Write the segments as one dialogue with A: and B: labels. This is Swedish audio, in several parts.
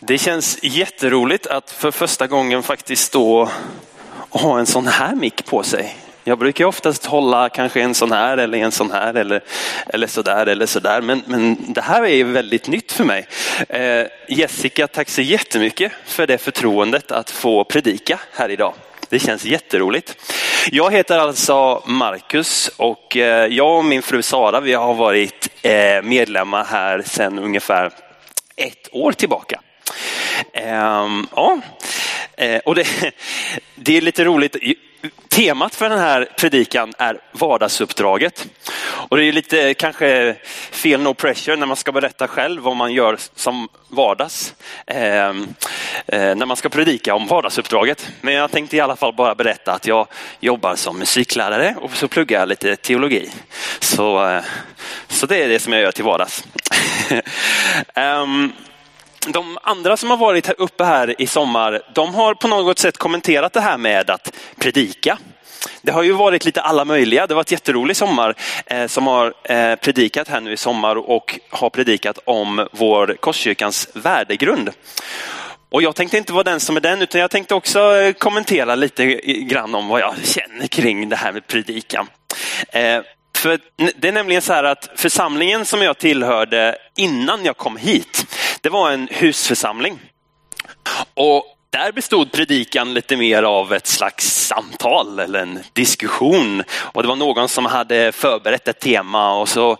A: Det känns jätteroligt att för första gången faktiskt stå och ha en sån här mick på sig. Jag brukar oftast hålla kanske en sån här eller en sån här eller, eller sådär eller sådär. Men, men det här är väldigt nytt för mig. Eh, Jessica, tack så jättemycket för det förtroendet att få predika här idag. Det känns jätteroligt. Jag heter alltså Marcus och eh, jag och min fru Sara vi har varit eh, medlemmar här sedan ungefär ett år tillbaka. Ehm, ja, eh, och det, det är lite roligt. Temat för den här predikan är vardagsuppdraget. Och det är lite kanske fel no pressure när man ska berätta själv vad man gör som vardags. Eh, eh, när man ska predika om vardagsuppdraget. Men jag tänkte i alla fall bara berätta att jag jobbar som musiklärare och så pluggar jag lite teologi. Så, eh, så det är det som jag gör till vardags. um, de andra som har varit här uppe här i sommar, de har på något sätt kommenterat det här med att predika. Det har ju varit lite alla möjliga. Det var ett jätterolig sommar eh, som har eh, predikat här nu i sommar och har predikat om vår Korskyrkans värdegrund. Och jag tänkte inte vara den som är den, utan jag tänkte också eh, kommentera lite grann om vad jag känner kring det här med predikan. Eh, för det är nämligen så här att församlingen som jag tillhörde innan jag kom hit, det var en husförsamling. Och där bestod predikan lite mer av ett slags samtal eller en diskussion. Och det var någon som hade förberett ett tema och så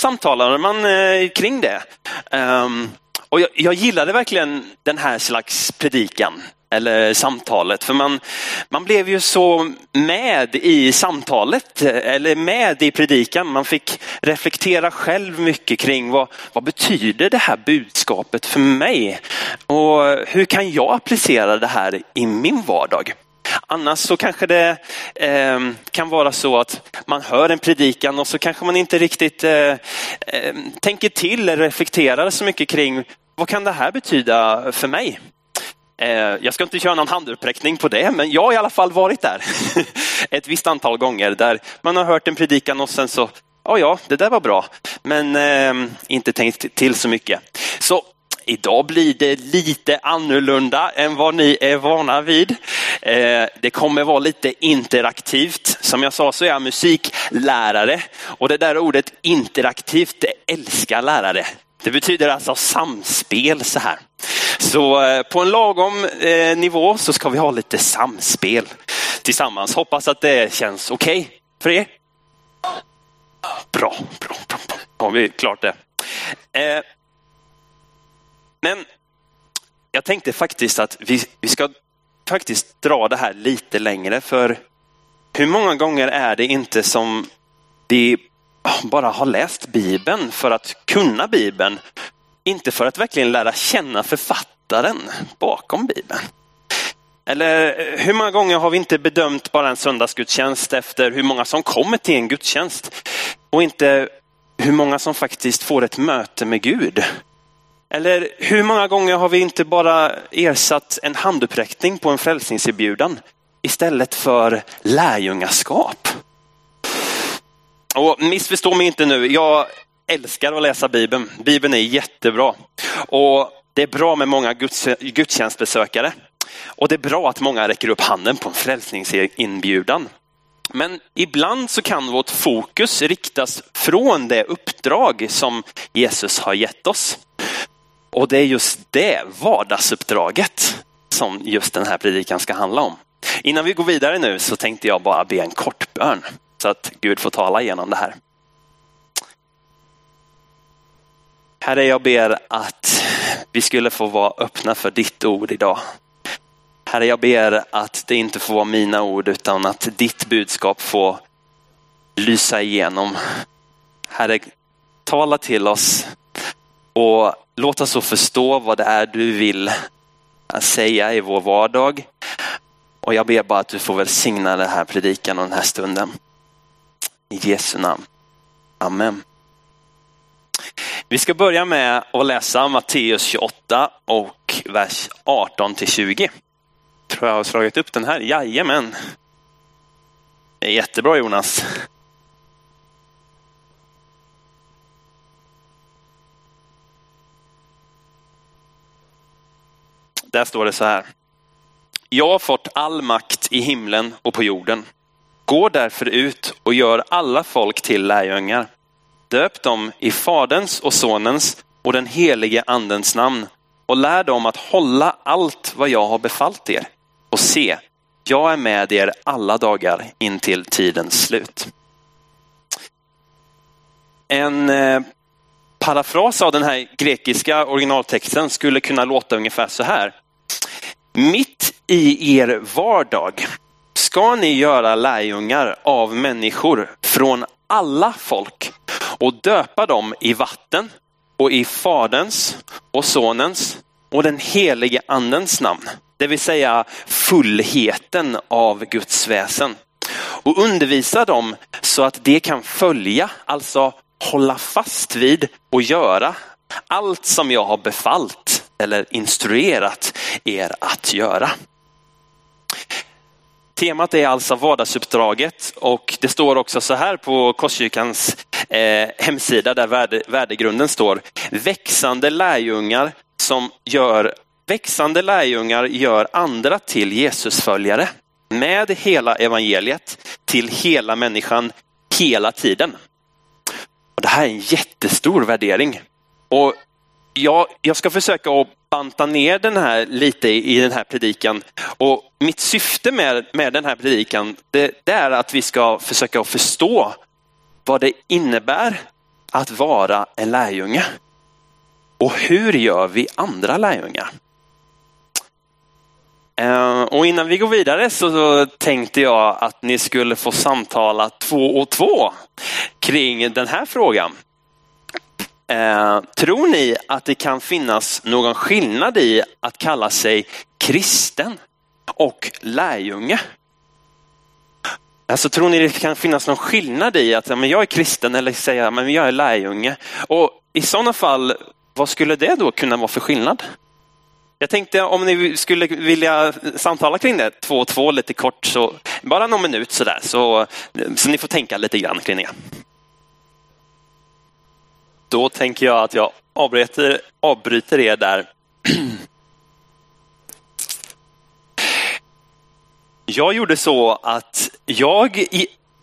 A: samtalade man eh, kring det. Ehm, och jag, jag gillade verkligen den här slags predikan eller samtalet. För man, man blev ju så med i samtalet eller med i predikan. Man fick reflektera själv mycket kring vad, vad betyder det här budskapet för mig? Och hur kan jag applicera det här i min vardag? Annars så kanske det eh, kan vara så att man hör en predikan och så kanske man inte riktigt eh, eh, tänker till eller reflekterar så mycket kring vad kan det här betyda för mig? Eh, jag ska inte köra någon handuppräckning på det, men jag har i alla fall varit där ett visst antal gånger där man har hört en predikan och sen så, ja ja, det där var bra, men eh, inte tänkt till så mycket. Så Idag blir det lite annorlunda än vad ni är vana vid. Eh, det kommer vara lite interaktivt. Som jag sa så är jag musiklärare och det där ordet interaktivt, det älskar lärare. Det betyder alltså samspel så här. Så eh, på en lagom eh, nivå så ska vi ha lite samspel tillsammans. Hoppas att det känns okej okay för er. Bra, bra, bra. Har vi klart det. Eh, men jag tänkte faktiskt att vi, vi ska faktiskt dra det här lite längre för hur många gånger är det inte som vi bara har läst Bibeln för att kunna Bibeln. Inte för att verkligen lära känna författaren bakom Bibeln. Eller eh, hur många gånger har vi inte bedömt bara en söndagsgudstjänst efter hur många som kommer till en gudstjänst och inte hur många som faktiskt får ett möte med Gud. Eller hur många gånger har vi inte bara ersatt en handuppräckning på en frälsningserbjudan istället för lärjungaskap? Och missförstå mig inte nu, jag älskar att läsa Bibeln. Bibeln är jättebra. Och det är bra med många gudstjänstbesökare. Och det är bra att många räcker upp handen på en frälsningsinbjudan. Men ibland så kan vårt fokus riktas från det uppdrag som Jesus har gett oss. Och det är just det vardagsuppdraget som just den här predikan ska handla om. Innan vi går vidare nu så tänkte jag bara be en kort bön så att Gud får tala igenom det här. Herre, jag ber att vi skulle få vara öppna för ditt ord idag. Herre, jag ber att det inte får vara mina ord utan att ditt budskap får lysa igenom. Herre, tala till oss och låt oss så förstå vad det är du vill säga i vår vardag. Och jag ber bara att du får välsigna den här predikan och den här stunden. I Jesu namn. Amen. Vi ska börja med att läsa Matteus 28 och vers 18 till 20. Tror jag har slagit upp den här. Jajamän. Det är jättebra Jonas. där står det så här. Jag har fått all makt i himlen och på jorden. Gå därför ut och gör alla folk till lärjungar. Döp dem i Faderns och Sonens och den helige Andens namn och lär dem att hålla allt vad jag har befallt er. Och se, jag är med er alla dagar in till tidens slut. En eh, parafras av den här grekiska originaltexten skulle kunna låta ungefär så här. Mitt i er vardag ska ni göra lärjungar av människor från alla folk och döpa dem i vatten och i Faderns och Sonens och den helige Andens namn. Det vill säga fullheten av Guds väsen. Och undervisa dem så att de kan följa, alltså hålla fast vid och göra allt som jag har befallt eller instruerat er att göra. Temat är alltså vardagsuppdraget och det står också så här på Korskyrkans eh, hemsida där värde, värdegrunden står. Växande lärjungar som gör växande lärjungar gör andra till Jesusföljare med hela evangeliet till hela människan hela tiden. Och det här är en jättestor värdering. Och jag, jag ska försöka att banta ner den här lite i den här predikan. Och mitt syfte med, med den här predikan det, det är att vi ska försöka förstå vad det innebär att vara en lärjunge. Och hur gör vi andra lärjungar? Eh, och innan vi går vidare så tänkte jag att ni skulle få samtala två och två kring den här frågan. Eh, tror ni att det kan finnas någon skillnad i att kalla sig kristen och lärjunge? Alltså tror ni det kan finnas någon skillnad i att men jag är kristen eller säga men jag är lärjunge? Och i sådana fall, vad skulle det då kunna vara för skillnad? Jag tänkte om ni skulle vilja samtala kring det två och två lite kort, så bara någon minut sådär, så, så ni får tänka lite grann kring det. Då tänker jag att jag avbryter, avbryter er där. Jag gjorde så att jag,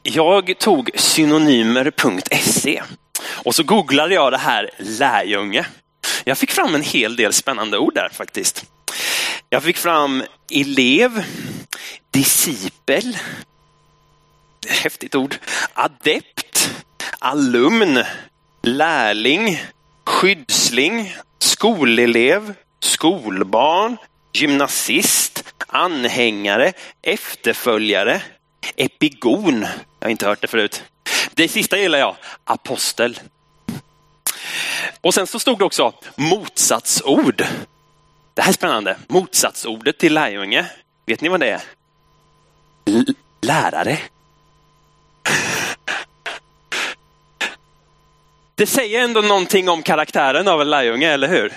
A: jag tog synonymer.se och så googlade jag det här lärjunge. Jag fick fram en hel del spännande ord där faktiskt. Jag fick fram elev, discipel, häftigt ord, adept, alumn, lärling, skyddsling, skolelev, skolbarn, gymnasist, anhängare, efterföljare, epigon. Jag har inte hört det förut. Det sista gillar jag, apostel. Och sen så stod det också motsatsord. Det här är spännande. Motsatsordet till lärjunge. Vet ni vad det är? L lärare. Det säger ändå någonting om karaktären av en lärjunge, eller hur?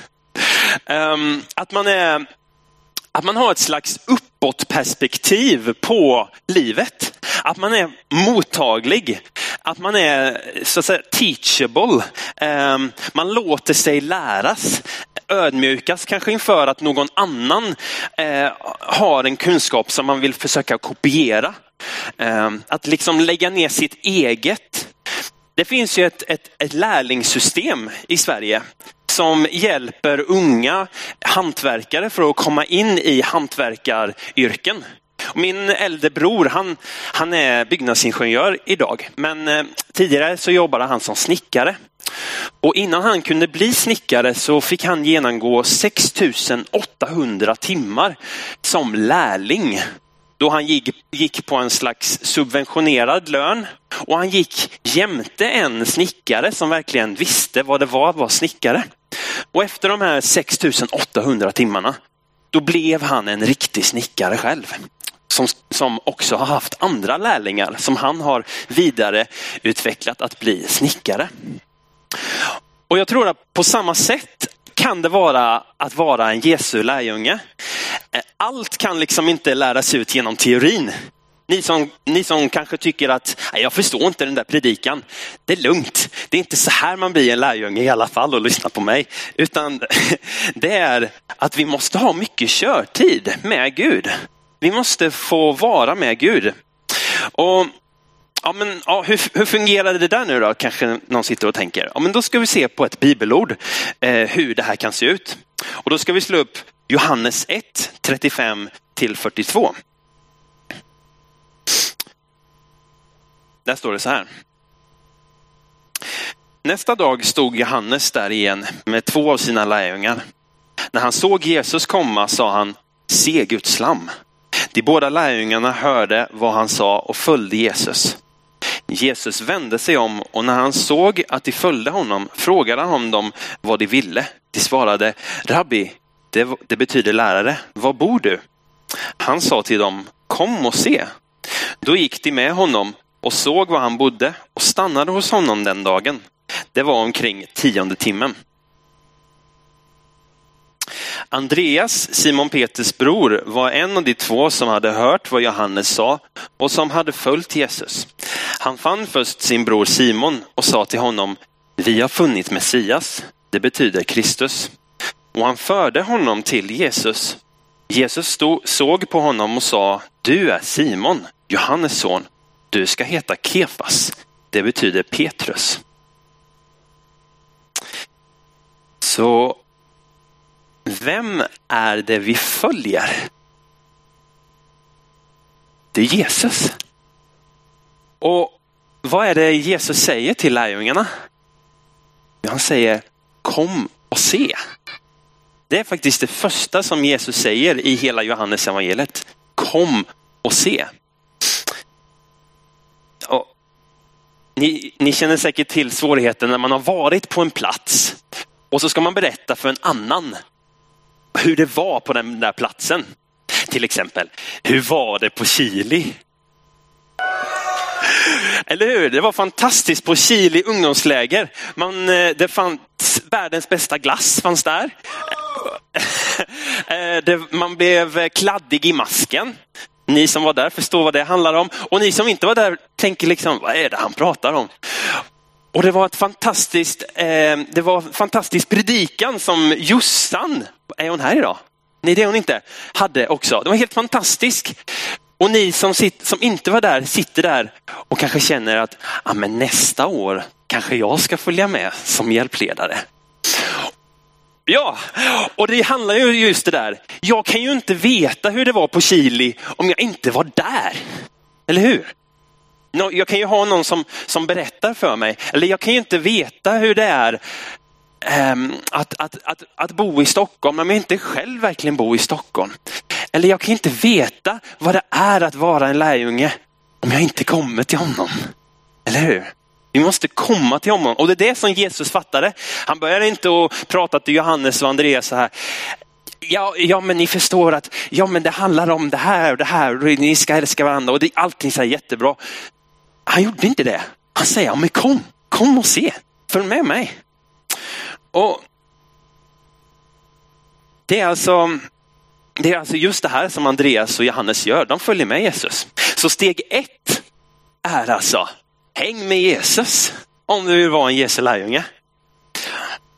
A: Um, att man är att man har ett slags uppåtperspektiv på livet. Att man är mottaglig, att man är så att säga teachable. Um, man låter sig läras, ödmjukas kanske inför att någon annan eh, har en kunskap som man vill försöka kopiera. Ehm, att liksom lägga ner sitt eget det finns ju ett, ett, ett lärlingssystem i Sverige som hjälper unga hantverkare för att komma in i hantverkaryrken. Min äldre bror, han, han är byggnadsingenjör idag, men eh, tidigare så jobbade han som snickare. Och innan han kunde bli snickare så fick han genomgå 6800 timmar som lärling då han gick, gick på en slags subventionerad lön och han gick jämte en snickare som verkligen visste vad det var att vara snickare. Och efter de här 6800 timmarna, då blev han en riktig snickare själv. Som, som också har haft andra lärlingar som han har vidareutvecklat att bli snickare. Och jag tror att på samma sätt kan det vara att vara en Jesu lärjunge. Eh, allt kan liksom inte läras ut genom teorin. Ni som, ni som kanske tycker att jag förstår inte den där predikan. Det är lugnt. Det är inte så här man blir en lärjunge i alla fall och lyssnar på mig. Utan det är att vi måste ha mycket körtid med Gud. Vi måste få vara med Gud. Och Ja, men, ja, hur, hur fungerar det där nu då? Kanske någon sitter och tänker. Ja, men då ska vi se på ett bibelord eh, hur det här kan se ut. Och då ska vi slå upp Johannes 1, 35 till 42. Där står det så här. Nästa dag stod Johannes där igen med två av sina lärjungar. När han såg Jesus komma sa han, se Guds lam. De båda lärjungarna hörde vad han sa och följde Jesus. Jesus vände sig om och när han såg att de följde honom frågade han dem vad de ville. De svarade, Rabbi, det, det betyder lärare, var bor du? Han sa till dem, kom och se. Då gick de med honom och såg var han bodde och stannade hos honom den dagen. Det var omkring tionde timmen. Andreas, Simon Peters bror, var en av de två som hade hört vad Johannes sa och som hade följt Jesus. Han fann först sin bror Simon och sa till honom, vi har funnit Messias, det betyder Kristus. Och han förde honom till Jesus. Jesus stod, såg på honom och sa, du är Simon, Johannes son. Du ska heta Kefas. Det betyder Petrus. Så vem är det vi följer? Det är Jesus. Och vad är det Jesus säger till lärjungarna? Han säger kom och se. Det är faktiskt det första som Jesus säger i hela Johannes evangeliet. Kom och se. Och ni, ni känner säkert till svårigheten när man har varit på en plats och så ska man berätta för en annan hur det var på den där platsen. Till exempel, hur var det på Chili? Eller hur? Det var fantastiskt på Chile ungdomsläger. Man, eh, det fanns världens bästa glass fanns där. Eh, eh, man blev kladdig i masken. Ni som var där förstår vad det handlar om. Och ni som inte var där tänker liksom, vad är det han pratar om? Och det var ett fantastiskt, eh, det var fantastisk predikan som Jossan, är hon här idag? Nej, det är hon inte, hade också. Det var helt fantastisk. Och ni som, sitter, som inte var där sitter där och kanske känner att ah, men nästa år kanske jag ska följa med som hjälpledare. Ja, och det handlar ju just det där. Jag kan ju inte veta hur det var på Chili om jag inte var där. Eller hur? Jag kan ju ha någon som, som berättar för mig. Eller jag kan ju inte veta hur det är ehm, att, att, att, att bo i Stockholm om jag inte själv verkligen bor i Stockholm. Eller jag kan inte veta vad det är att vara en lärjunge om jag inte kommer till honom. Eller hur? Vi måste komma till honom och det är det som Jesus fattade. Han började inte att prata till Johannes och Andreas så här. Ja, ja, men ni förstår att ja, men det handlar om det här och det här och ni ska älska varandra och det, allting är jättebra. Han gjorde inte det. Han säger, ja, men kom, kom och se, följ med mig. Och Det är alltså det är alltså just det här som Andreas och Johannes gör. De följer med Jesus. Så steg ett är alltså, häng med Jesus om du vill vara en Jesu lärjunge.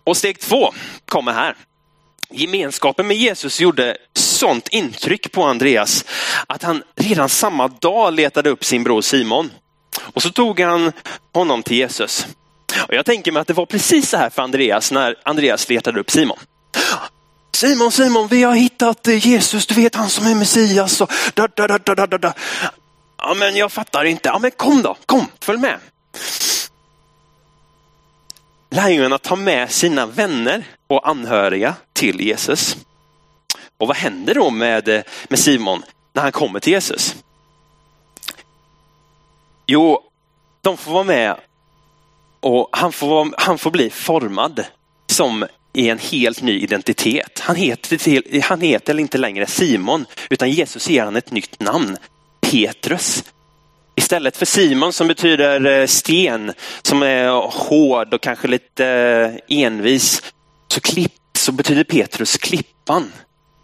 A: Och steg två kommer här. Gemenskapen med Jesus gjorde sånt intryck på Andreas att han redan samma dag letade upp sin bror Simon. Och så tog han honom till Jesus. Och jag tänker mig att det var precis så här för Andreas när Andreas letade upp Simon. Simon, Simon, vi har hittat Jesus, du vet han som är Messias. Och da, da, da, da, da, da. Ja, men jag fattar inte. Ja, men kom då, kom, följ med. Lärjungarna tar med sina vänner och anhöriga till Jesus. Och vad händer då med, eh, med Simon när han kommer till Jesus? Jo, de får vara med och han får, han får bli formad som i en helt ny identitet. Han heter, han heter inte längre Simon, utan Jesus ger han ett nytt namn. Petrus. Istället för Simon som betyder eh, sten, som är hård och kanske lite eh, envis, så, klipp, så betyder Petrus klippan.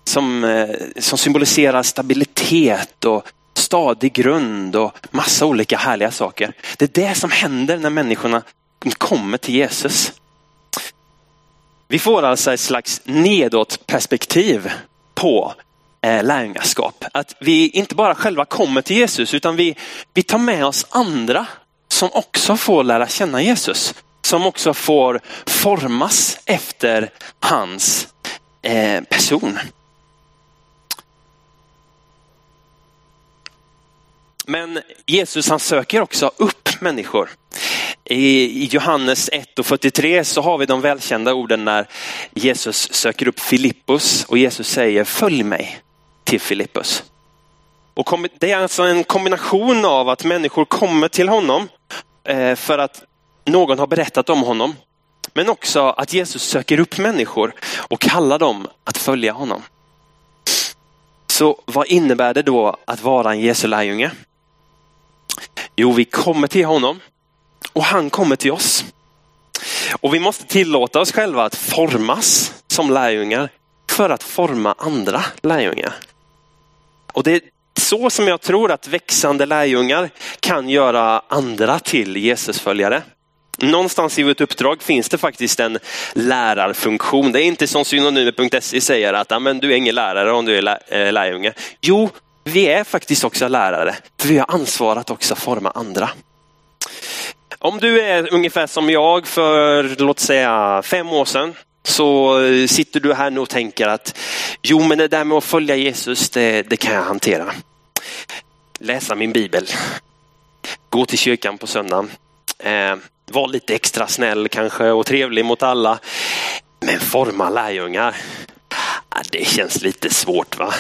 A: Som, eh, som symboliserar stabilitet och stadig grund och massa olika härliga saker. Det är det som händer när människorna kommer till Jesus. Vi får alltså ett slags nedåtperspektiv på Eh, lärjungaskap. Att vi inte bara själva kommer till Jesus utan vi, vi tar med oss andra som också får lära känna Jesus. Som också får formas efter hans eh, person. Men Jesus han söker också upp människor. I Johannes 1 och 43 så har vi de välkända orden när Jesus söker upp Filippus och Jesus säger följ mig till Filippus. Och det är alltså en kombination av att människor kommer till honom eh, för att någon har berättat om honom. Men också att Jesus söker upp människor och kallar dem att följa honom. Så vad innebär det då att vara en Jesu lärjunge? Jo, vi kommer till honom och han kommer till oss. Och vi måste tillåta oss själva att formas som lärjungar för att forma andra lärjungar. Och det är så som jag tror att växande lärjungar kan göra andra till Jesusföljare. Någonstans i vårt uppdrag finns det faktiskt en lärarfunktion. Det är inte som synonymer.se säger att men du är ingen lärare om du är eh, lärjunge. Jo, vi är faktiskt också lärare, för vi har ansvar att också forma andra. Om du är ungefär som jag för, låt säga, fem år sedan, så eh, sitter du här nu och tänker att jo, men det där med att följa Jesus, det, det kan jag hantera. Läsa min bibel, gå till kyrkan på söndagen, eh, var lite extra snäll kanske och trevlig mot alla. Men forma lärjungar, ah, det känns lite svårt va?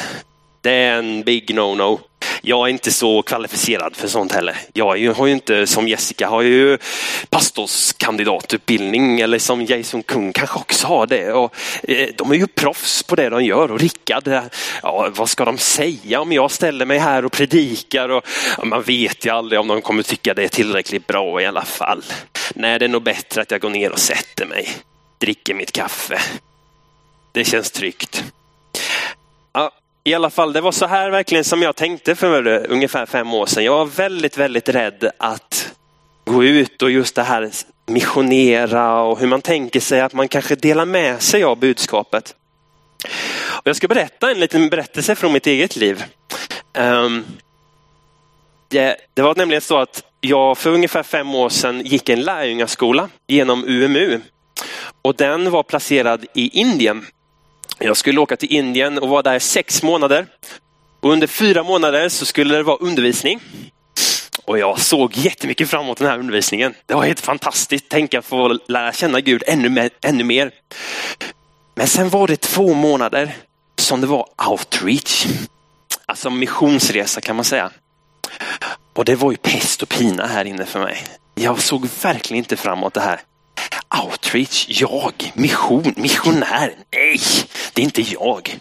A: Det är en big no-no. Jag är inte så kvalificerad för sånt heller. Jag har ju inte som Jessica har ju pastorskandidatutbildning eller som Jason Kung kanske också har det. Och, eh, de är ju proffs på det de gör och Rickard, eh, ja, vad ska de säga om jag ställer mig här och predikar? Och, ja, man vet ju aldrig om de kommer tycka det är tillräckligt bra i alla fall. Nej, det är nog bättre att jag går ner och sätter mig, dricker mitt kaffe. Det känns tryggt. Ja, i alla fall, det var så här verkligen som jag tänkte för ungefär fem år sedan. Jag var väldigt, väldigt rädd att gå ut och just det här missionera och hur man tänker sig att man kanske delar med sig av budskapet. Och jag ska berätta en liten berättelse från mitt eget liv. Um, det, det, var nämligen så att jag för ungefär fem år sedan gick en lärjungaskola genom UMU. Och den var placerad i Indien. Jag skulle åka till Indien och vara där sex månader. Och under fyra månader så skulle det vara undervisning. Och jag såg jättemycket fram emot den här undervisningen. Det var helt fantastiskt. Tänka få lära känna Gud ännu mer, ännu mer. Men sen var det två månader som det var outreach. Alltså missionsresa kan man säga. Och det var ju pest och pina här inne för mig. Jag såg verkligen inte fram emot det här. Outreach, jag, mission, missionär, nej, det är inte jag.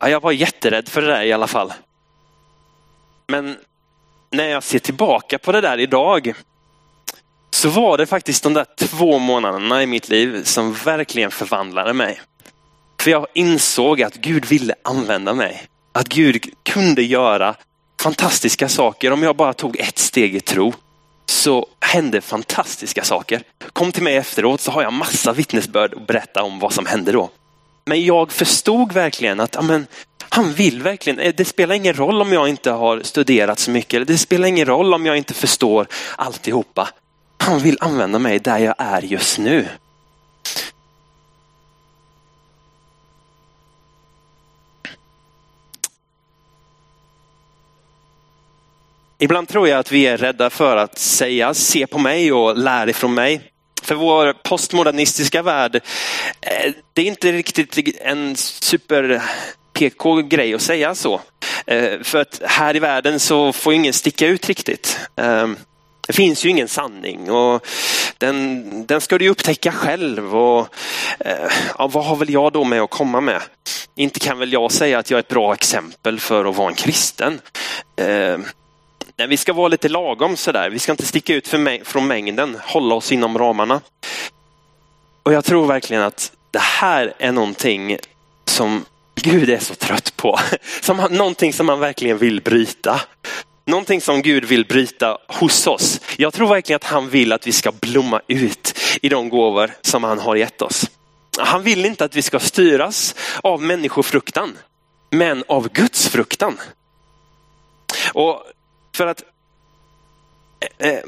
A: Ja, jag var jätterädd för det där i alla fall. Men när jag ser tillbaka på det där idag så var det faktiskt de där två månaderna i mitt liv som verkligen förvandlade mig. För jag insåg att Gud ville använda mig. Att Gud kunde göra fantastiska saker om jag bara tog ett steg i tro så hände fantastiska saker. Kom till mig efteråt så har jag massa vittnesbörd att berätta om vad som hände då. Men jag förstod verkligen att amen, han vill verkligen, eh, det spelar ingen roll om jag inte har studerat så mycket. Det spelar ingen roll om jag inte förstår alltihopa. Han vill använda mig där jag är just nu. Ibland tror jag att vi är rädda för att säga se på mig och lär ifrån mig. För vår postmodernistiska värld, eh, det är inte riktigt en super PK-grej att säga så. Eh, för att här i världen så får ingen sticka ut riktigt. Ehm, det finns ju ingen sanning och den, den ska du upptäcka själv. Och, eh, ja, vad har väl jag då med att komma med? Inte kan väl jag säga att jag är ett bra exempel för att vara en kristen. Ehm, Nej, vi ska vara lite lagom sådär. Vi ska inte sticka ut för från mängden, hålla oss inom ramarna. Och jag tror verkligen att det här är någonting som Gud är så trött på. Som, någonting som han verkligen vill bryta. Någonting som Gud vill bryta hos oss. Jag tror verkligen att han vill att vi ska blomma ut i de gåvor som han har gett oss. Han vill inte att vi ska styras av människofruktan, men av Guds fruktan. Och för att eh, eh,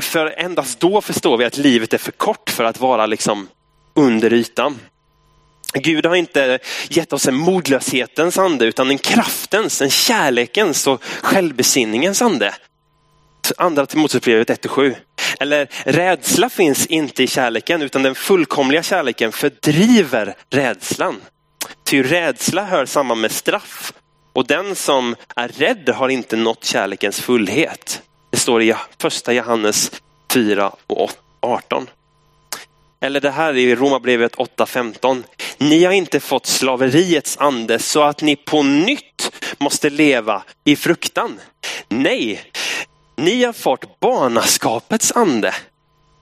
A: för endast då förstår vi att livet är för kort för att vara liksom under ytan. Gud har inte gett oss en modlöshetens ande utan en kraftens, en kärlekens och självbesinningens ande. Andra Timoteusbrevet 1-7. Eller rädsla finns inte i kärleken utan den fullkomliga kärleken fördriver rädslan. Ty rädsla hör samman med straff och den som är rädd har inte nått kärlekens fullhet. Det står i första Johannes 4 och 18. Eller det här i Romarbrevet 8.15. Ni har inte fått slaveriets ande så att ni på nytt måste leva i fruktan. Nej, ni har fått barnaskapets ande.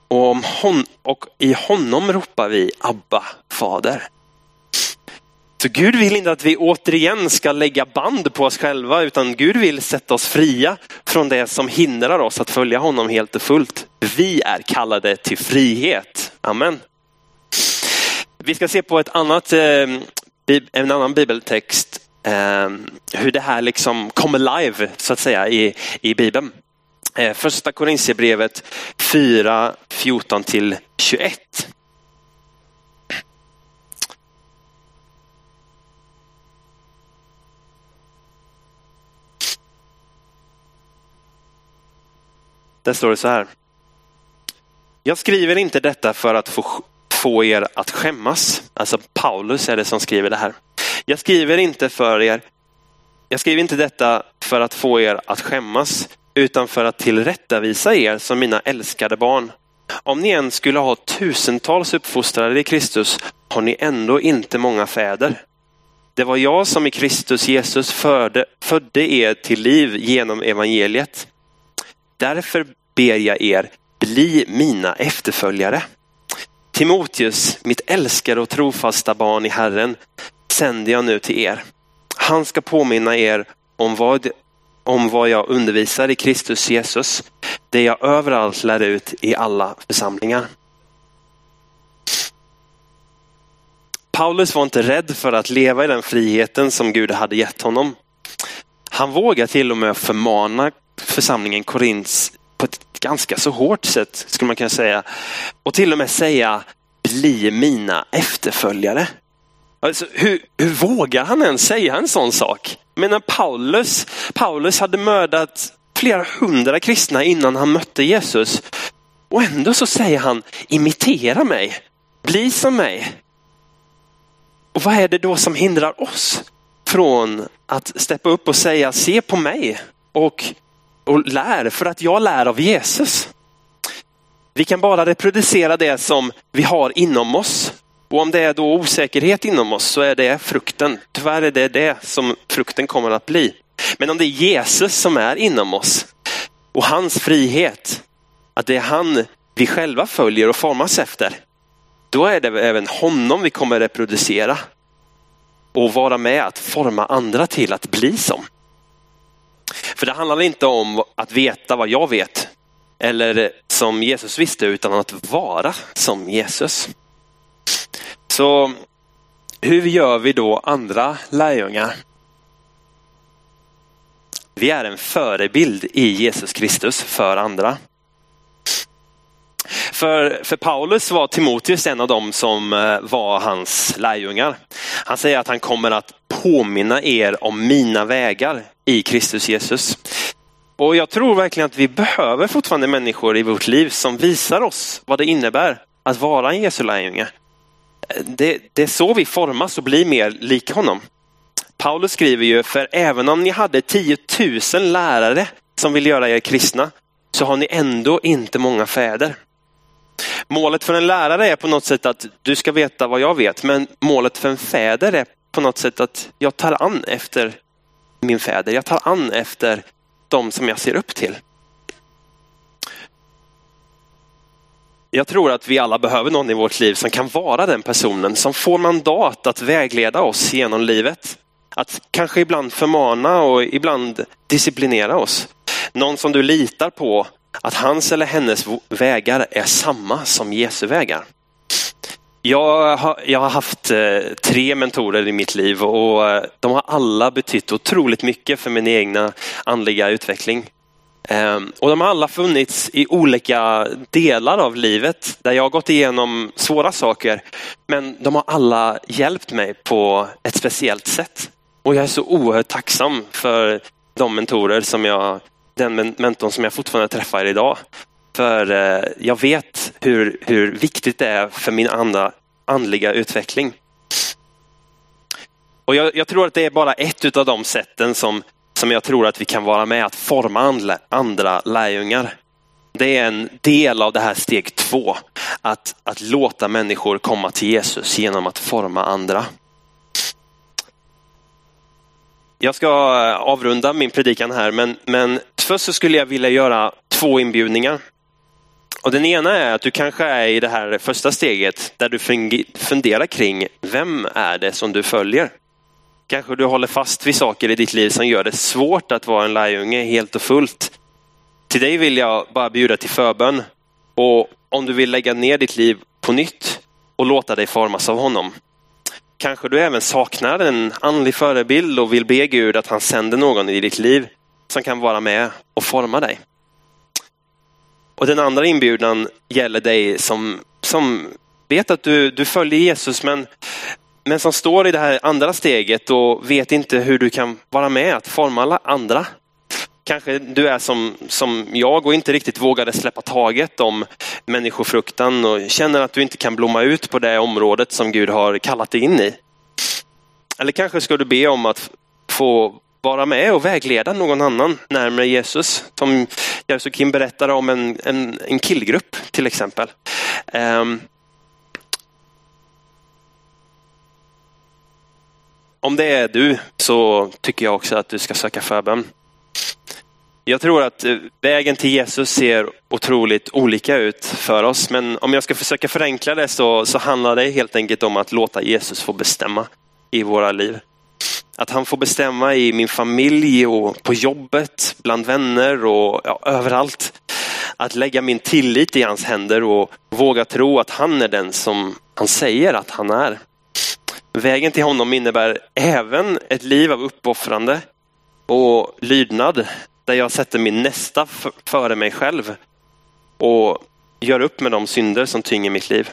A: Och, om hon, och i honom ropar vi Abba, Fader. Så Gud vill inte att vi återigen ska lägga band på oss själva utan Gud vill sätta oss fria från det som hindrar oss att följa honom helt och fullt. Vi är kallade till frihet. Amen. Vi ska se på ett annat, eh, en annan bibeltext eh, hur det här liksom kommer live så att säga i, i Bibeln. Eh, första Korintierbrevet 4, 14 till 21. Där står det så här. Jag skriver inte detta för att få, få er att skämmas. Alltså Paulus är det som skriver det här. Jag skriver inte för er. Jag skriver inte detta för att få er att skämmas utan för att tillrättavisa er som mina älskade barn. Om ni än skulle ha tusentals uppfostrare i Kristus har ni ändå inte många fäder. Det var jag som i Kristus Jesus förde, födde er till liv genom evangeliet. Därför ber jag er, bli mina efterföljare. Timoteus, mitt älskade och trofasta barn i Herren, sänder jag nu till er. Han ska påminna er om vad, om vad jag undervisar i Kristus Jesus, det jag överallt lär ut i alla församlingar. Paulus var inte rädd för att leva i den friheten som Gud hade gett honom. Han vågar till och med förmana församlingen Korints på ett ganska så hårt sätt skulle man kunna säga. Och till och med säga bli mina efterföljare. Alltså, hur, hur vågar han ens säga en sån sak? Men Paulus, Paulus hade mördat flera hundra kristna innan han mötte Jesus. Och ändå så säger han imitera mig, bli som mig. Och vad är det då som hindrar oss från att steppa upp och säga se på mig och och lär för att jag lär av Jesus. Vi kan bara reproducera det som vi har inom oss. Och om det är då osäkerhet inom oss så är det frukten. Tyvärr är det det som frukten kommer att bli. Men om det är Jesus som är inom oss och hans frihet, att det är han vi själva följer och formas efter, då är det även honom vi kommer reproducera och vara med att forma andra till att bli som. För det handlar inte om att veta vad jag vet eller som Jesus visste utan att vara som Jesus. Så hur gör vi då andra lärjungar? Vi är en förebild i Jesus Kristus för andra. För, för Paulus var Timoteus en av dem som eh, var hans lärjungar. Han säger att han kommer att påminna er om mina vägar i Kristus Jesus. Och jag tror verkligen att vi behöver fortfarande människor i vårt liv som visar oss vad det innebär att vara en Jesu lärjunge. Det, det är så vi formas och blir mer lik honom. Paulus skriver ju, för även om ni hade 10 000 lärare som vill göra er kristna, så har ni ändå inte många fäder. Målet för en lärare är på något sätt att du ska veta vad jag vet, men målet för en fäder är på något sätt att jag tar an efter min fäder. Jag tar an efter de som jag ser upp till. Jag tror att vi alla behöver någon i vårt liv som kan vara den personen som får mandat att vägleda oss genom livet. Att kanske ibland förmana och ibland disciplinera oss. Någon som du litar på att hans eller hennes vägar är samma som Jesu vägar. Jag har, jag har haft eh, tre mentorer i mitt liv och eh, de har alla betytt otroligt mycket för min egna andliga utveckling. Ehm, och de har alla funnits i olika delar av livet där jag har gått igenom svåra saker. Men de har alla hjälpt mig på ett speciellt sätt. Och jag är så oerhört tacksam för de mentorer som jag, den mentorn som jag fortfarande träffar idag. För eh, jag vet hur, hur viktigt det är för min andra, andliga utveckling. Och jag, jag, tror att det är bara ett av de sätten som, som jag tror att vi kan vara med att forma andra, andra lärjungar. Det är en del av det här steg två. Att, att låta människor komma till Jesus genom att forma andra. Jag ska eh, avrunda min predikan här, men, men först så skulle jag vilja göra två inbjudningar. Och Den ena är att du kanske är i det här första steget där du funderar kring vem är det som du följer? Kanske du håller fast vid saker i ditt liv som gör det svårt att vara en lärjunge helt och fullt. Till dig vill jag bara bjuda till förbön. Och om du vill lägga ner ditt liv på nytt och låta dig formas av honom. Kanske du även saknar en andlig förebild och vill be Gud att han sänder någon i ditt liv som kan vara med och forma dig. Och den andra inbjudan gäller dig som, som vet att du, du följer Jesus men, men som står i det här andra steget och vet inte hur du kan vara med att forma alla andra. Kanske du är som, som jag och inte riktigt vågade släppa taget om människofruktan och känner att du inte kan blomma ut på det området som Gud har kallat dig in i. Eller kanske ska du be om att få vara med och vägleda någon annan närmare Jesus. Som Jesu Kim berättade om en, en, en killgrupp till exempel. Um, om det är du så tycker jag också att du ska söka förbön. Jag tror att eh, vägen till Jesus ser otroligt olika ut för oss, men om jag ska försöka förenkla det så, så handlar det helt enkelt om att låta Jesus få bestämma i våra liv. Att han får bestämma i min familj och på jobbet, bland vänner och ja, överallt. Att lägga min tillit i hans händer och våga tro att han är den som han säger att han är. Vägen till honom innebär även ett liv av uppoffrande och lydnad där jag sätter min nästa före mig själv och gör upp med de synder som tynger mitt liv.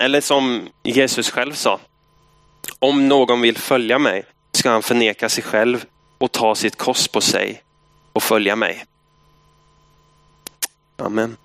A: Eller som Jesus själv sa, om någon vill följa mig ska han förneka sig själv och ta sitt kors på sig och följa mig. Amen.